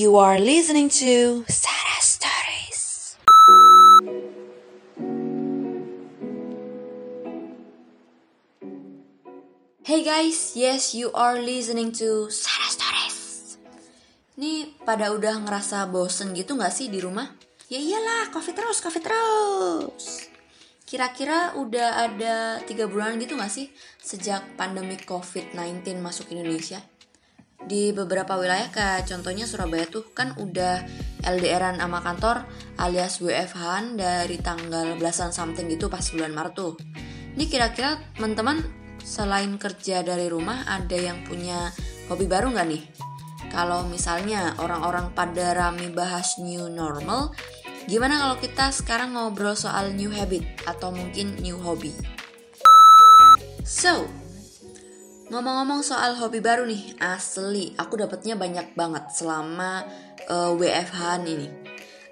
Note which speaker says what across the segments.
Speaker 1: You are listening to Sarah Stories. Hey guys, yes you are listening to Sarah Stories. Nih pada udah ngerasa bosen gitu gak sih di rumah? Ya iyalah, covid terus, covid terus. Kira-kira udah ada tiga bulan gitu gak sih sejak pandemi COVID-19 masuk Indonesia? Di beberapa wilayah kayak contohnya Surabaya tuh kan udah LDRan sama kantor alias WFH dari tanggal belasan something gitu pas bulan Maret tuh. Ini kira-kira teman-teman selain kerja dari rumah ada yang punya hobi baru nggak nih? Kalau misalnya orang-orang pada rame bahas new normal, gimana kalau kita sekarang ngobrol soal new habit atau mungkin new hobby? So, ngomong-ngomong soal hobi baru nih, asli aku dapetnya banyak banget selama uh, WFH ini.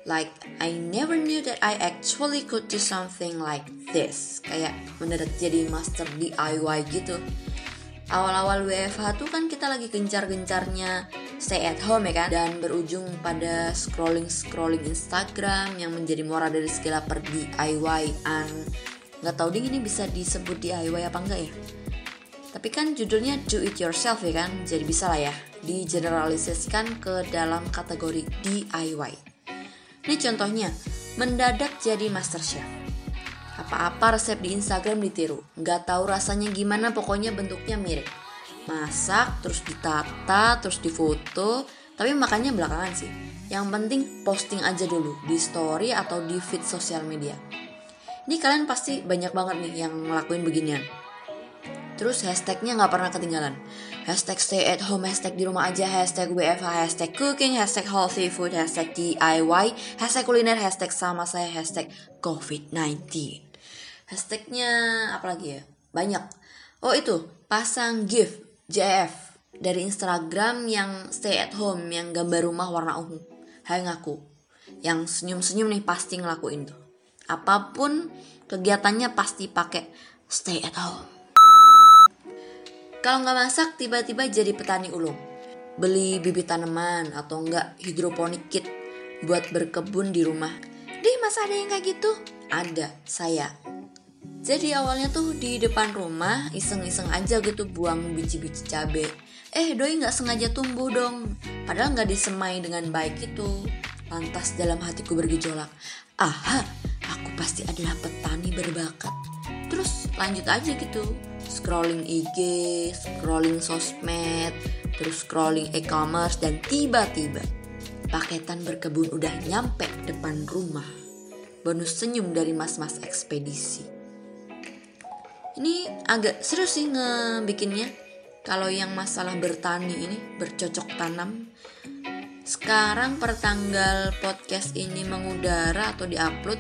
Speaker 1: Like, I never knew that I actually could do something like this. Kayak mendadak jadi master DIY gitu. Awal-awal WFH tuh kan kita lagi gencar-gencarnya stay at home ya kan dan berujung pada scrolling-scrolling Instagram yang menjadi muara dari segala per DIY-an. Nggak tahu ding ini bisa disebut DIY apa enggak ya? Tapi kan judulnya do it yourself ya kan, jadi bisa lah ya digeneralisasikan ke dalam kategori DIY. Ini contohnya, mendadak jadi master chef. Apa-apa resep di Instagram ditiru, nggak tahu rasanya gimana, pokoknya bentuknya mirip. Masak, terus ditata, terus difoto, tapi makannya belakangan sih. Yang penting posting aja dulu di story atau di feed sosial media. Ini kalian pasti banyak banget nih yang ngelakuin beginian. Terus hashtagnya nggak pernah ketinggalan. Hashtag stay at home, hashtag di rumah aja, hashtag WFH, hashtag cooking, hashtag healthy food, hashtag DIY, hashtag kuliner, hashtag sama saya, hashtag COVID-19. Hashtagnya apa lagi ya? Banyak. Oh itu, pasang gift JF dari Instagram yang stay at home, yang gambar rumah warna ungu. Hai ngaku. Yang senyum-senyum nih pasti ngelakuin tuh. Apa pun kegiatannya pasti pakai stay at home. Kalau nggak masak, tiba-tiba jadi petani ulung. Beli bibit tanaman atau enggak hidroponik kit buat berkebun di rumah. Di masa ada yang kayak gitu? Ada, saya. Jadi awalnya tuh di depan rumah iseng-iseng aja gitu buang biji-biji cabe. Eh doi nggak sengaja tumbuh dong. Padahal nggak disemai dengan baik itu. Lantas dalam hatiku bergejolak. Aha, aku pasti adalah petani berbakat. Terus lanjut aja gitu scrolling IG, scrolling sosmed, terus scrolling e-commerce dan tiba-tiba paketan berkebun udah nyampe depan rumah. Bonus senyum dari mas-mas ekspedisi. Ini agak seru sih ngebikinnya. Kalau yang masalah bertani ini bercocok tanam. Sekarang per tanggal podcast ini mengudara atau diupload,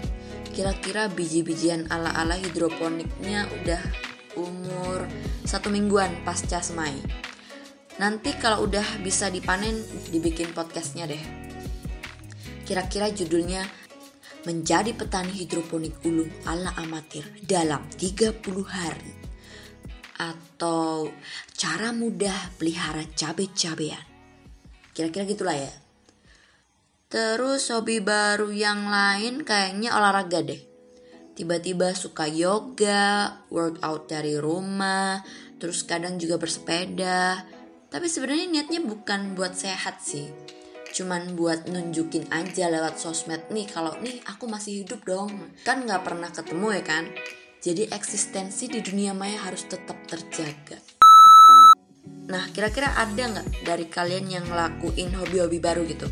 Speaker 1: kira-kira biji-bijian ala-ala hidroponiknya udah umur satu mingguan pasca semai. Nanti kalau udah bisa dipanen, dibikin podcastnya deh. Kira-kira judulnya Menjadi Petani Hidroponik Ulung ala Amatir dalam 30 hari. Atau Cara Mudah Pelihara Cabe-Cabean. Kira-kira gitulah ya. Terus hobi baru yang lain kayaknya olahraga deh tiba-tiba suka yoga, workout dari rumah, terus kadang juga bersepeda. Tapi sebenarnya niatnya bukan buat sehat sih. Cuman buat nunjukin aja lewat sosmed nih kalau nih aku masih hidup dong. Kan nggak pernah ketemu ya kan? Jadi eksistensi di dunia maya harus tetap terjaga. Nah, kira-kira ada nggak dari kalian yang ngelakuin hobi-hobi baru gitu?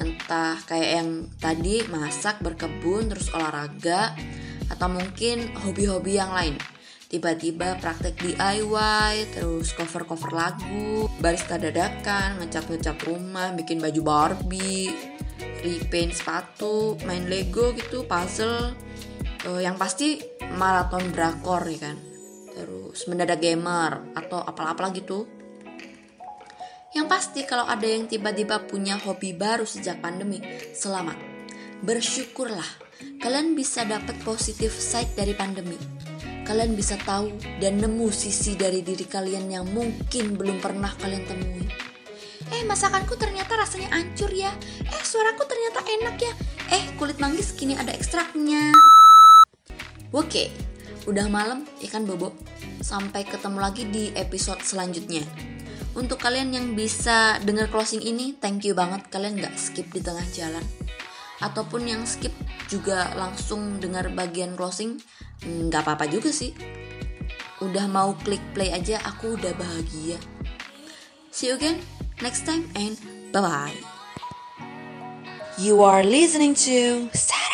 Speaker 1: Entah kayak yang tadi masak, berkebun, terus olahraga, atau mungkin hobi-hobi yang lain tiba-tiba praktek DIY, terus cover-cover lagu, barista dadakan, ngecat-ngecat rumah, bikin baju Barbie, repaint sepatu, main Lego gitu, puzzle. Uh, yang pasti maraton drakor ya kan. Terus mendadak gamer atau apalah-apalah gitu. Yang pasti kalau ada yang tiba-tiba punya hobi baru sejak pandemi, selamat. Bersyukurlah kalian bisa dapat positif side dari pandemi. Kalian bisa tahu dan nemu sisi dari diri kalian yang mungkin belum pernah kalian temui. Eh masakanku ternyata rasanya ancur ya. Eh suaraku ternyata enak ya. Eh kulit manggis kini ada ekstraknya. Oke Udah malam ikan bobo Sampai ketemu lagi di episode selanjutnya. Untuk kalian yang bisa denger closing ini Thank you banget. Kalian gak skip di tengah jalan Ataupun yang skip juga langsung dengar bagian closing Gak apa-apa juga sih Udah mau klik play aja aku udah bahagia See you again next time and bye bye. You are listening to Saturday.